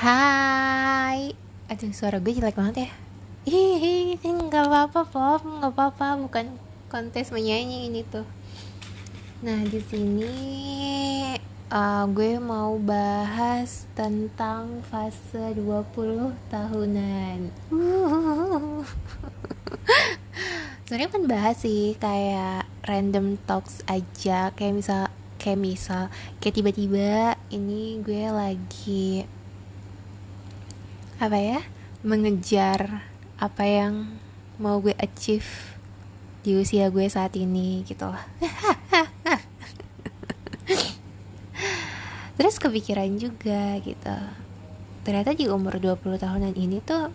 Hai Aduh suara gue jelek banget ya Ih, nggak apa-apa pop, nggak apa-apa, bukan kontes menyanyi ini tuh. Nah di sini uh, gue mau bahas tentang fase 20 tahunan. Uh. Sebenarnya kan bahas sih kayak random talks aja, kayak misal kayak misal kayak tiba-tiba ini gue lagi apa ya mengejar apa yang mau gue achieve di usia gue saat ini gitu lah. Terus kepikiran juga gitu. Ternyata di umur 20 tahunan ini tuh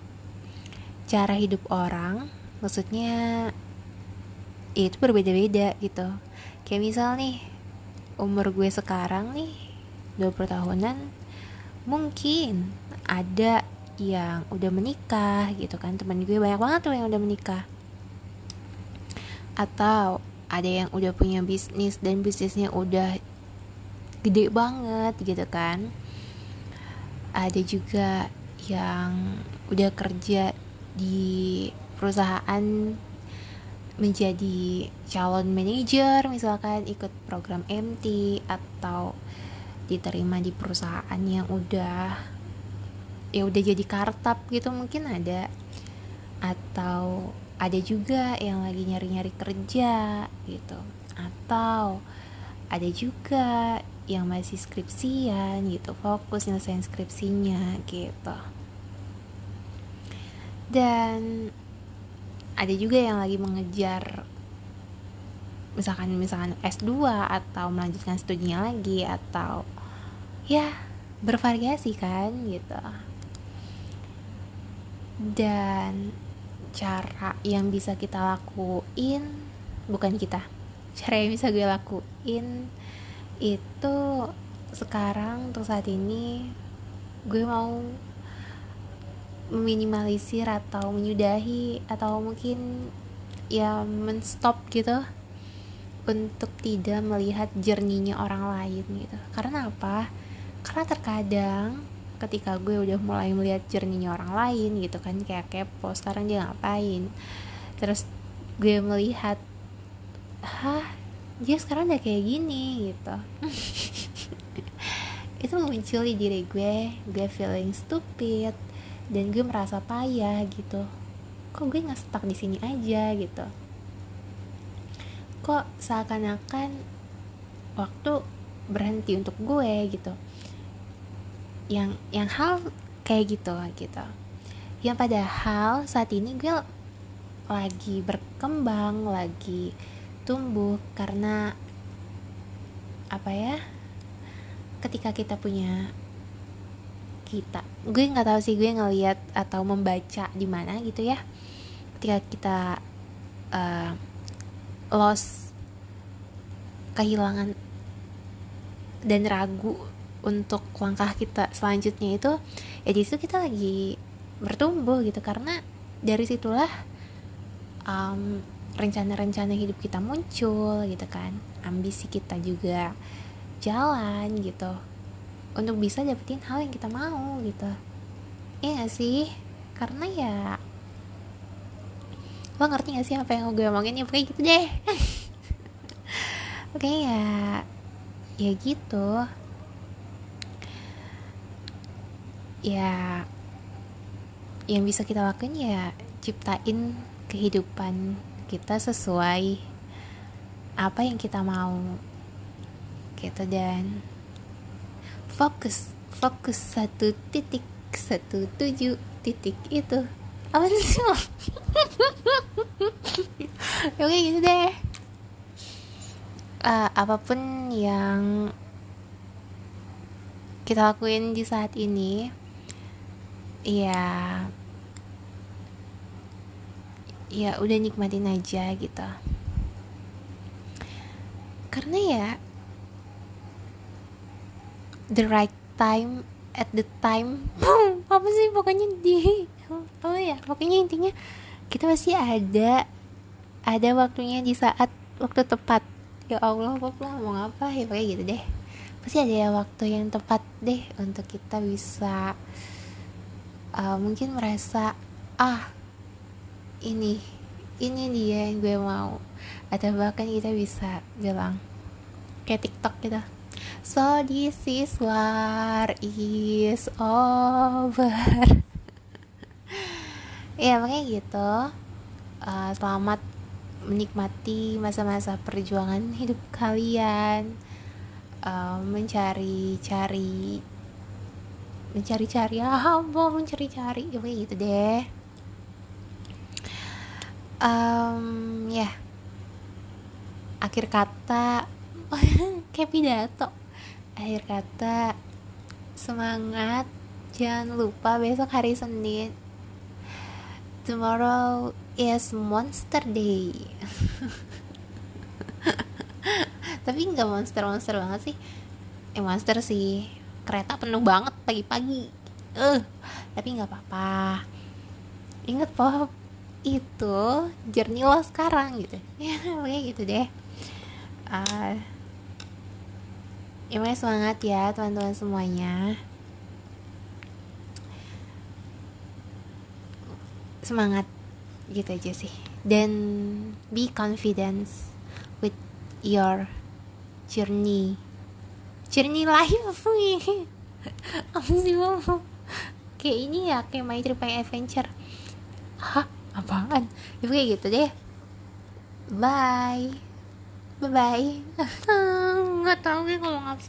cara hidup orang maksudnya ya itu berbeda-beda gitu. Kayak misal nih umur gue sekarang nih 20 tahunan mungkin ada yang udah menikah gitu kan. Teman gue banyak banget tuh yang udah menikah. Atau ada yang udah punya bisnis dan bisnisnya udah gede banget gitu kan. Ada juga yang udah kerja di perusahaan menjadi calon manajer misalkan ikut program MT atau diterima di perusahaan yang udah ya udah jadi kartap gitu mungkin ada. Atau ada juga yang lagi nyari-nyari kerja gitu. Atau ada juga yang masih skripsian gitu fokus nyelesain skripsinya gitu. Dan ada juga yang lagi mengejar misalkan misalkan S2 atau melanjutkan studinya lagi atau ya bervariasi kan gitu dan cara yang bisa kita lakuin bukan kita cara yang bisa gue lakuin itu sekarang untuk saat ini gue mau meminimalisir atau menyudahi atau mungkin ya menstop gitu untuk tidak melihat jernihnya orang lain gitu. Karena apa? Karena terkadang ketika gue udah mulai melihat jernihnya orang lain gitu kan kayak kepo sekarang dia ngapain? Terus gue melihat hah? Dia sekarang udah kayak gini gitu. Itu muncul di diri gue gue feeling stupid dan gue merasa payah gitu. Kok gue nggak stuck di sini aja? gitu. Kok seakan-akan waktu berhenti untuk gue? gitu yang yang hal kayak gitu gitu. Yang padahal saat ini gue lagi berkembang lagi tumbuh karena apa ya ketika kita punya kita. Gue nggak tahu sih gue ngeliat atau membaca di mana gitu ya. Ketika kita uh, lost kehilangan dan ragu untuk langkah kita selanjutnya itu ya situ kita lagi bertumbuh gitu. Karena dari situlah um, rencana-rencana hidup kita muncul gitu kan. Ambisi kita juga jalan gitu. Untuk bisa dapetin hal yang kita mau gitu. Iya gak sih? Karena ya lo ngerti gak sih apa yang gue omongin? Ya pokoknya gitu deh. Oke ya ya gitu ya yang bisa kita lakuin ya ciptain kehidupan kita sesuai apa yang kita mau gitu. Dan fokus fokus satu titik satu tujuh titik itu. Apa sih oke gitu deh. Uh, apa pun yang kita lakuin di saat ini ya ya udah nikmatin aja gitu. Karena ya the right time at the time apa sih pokoknya di oh ya pokoknya intinya kita pasti ada ada waktunya di saat waktu tepat. Ya Allah apa ngomong apa ya pokoknya gitu deh. Pasti ada ya waktu yang tepat deh untuk kita bisa uh, mungkin merasa ah ini ini dia yang gue mau. Atau bahkan kita bisa bilang kayak TikTok gitu so this is war is over. Ya makanya gitu. Uh, selamat menikmati masa-masa perjuangan hidup kalian. Uh, mencari-cari mencari-cari. Apa mencari-cari. Ya gitu deh. Um, ya. Yeah. akhir kata. Kayak pidato. Akhir kata. Semangat. Jangan lupa besok hari Senin. Tomorrow is monster day. Tapi nggak monster monster banget sih. Eh monster sih. Kereta penuh banget pagi-pagi. Eh tapi nggak apa-apa. Inget pop itu jernih lo sekarang gitu. Ya gitu deh. Uh, ya semangat ya teman-teman semuanya. Semangat gitu aja sih. Dan be confident with your journey. Journey life apa sih kayak ini ya kayak My Trip Adventure. Hah? Apaan? Ya kayak gitu deh. Bye. Bye bye nggak tahu gue ngomong apa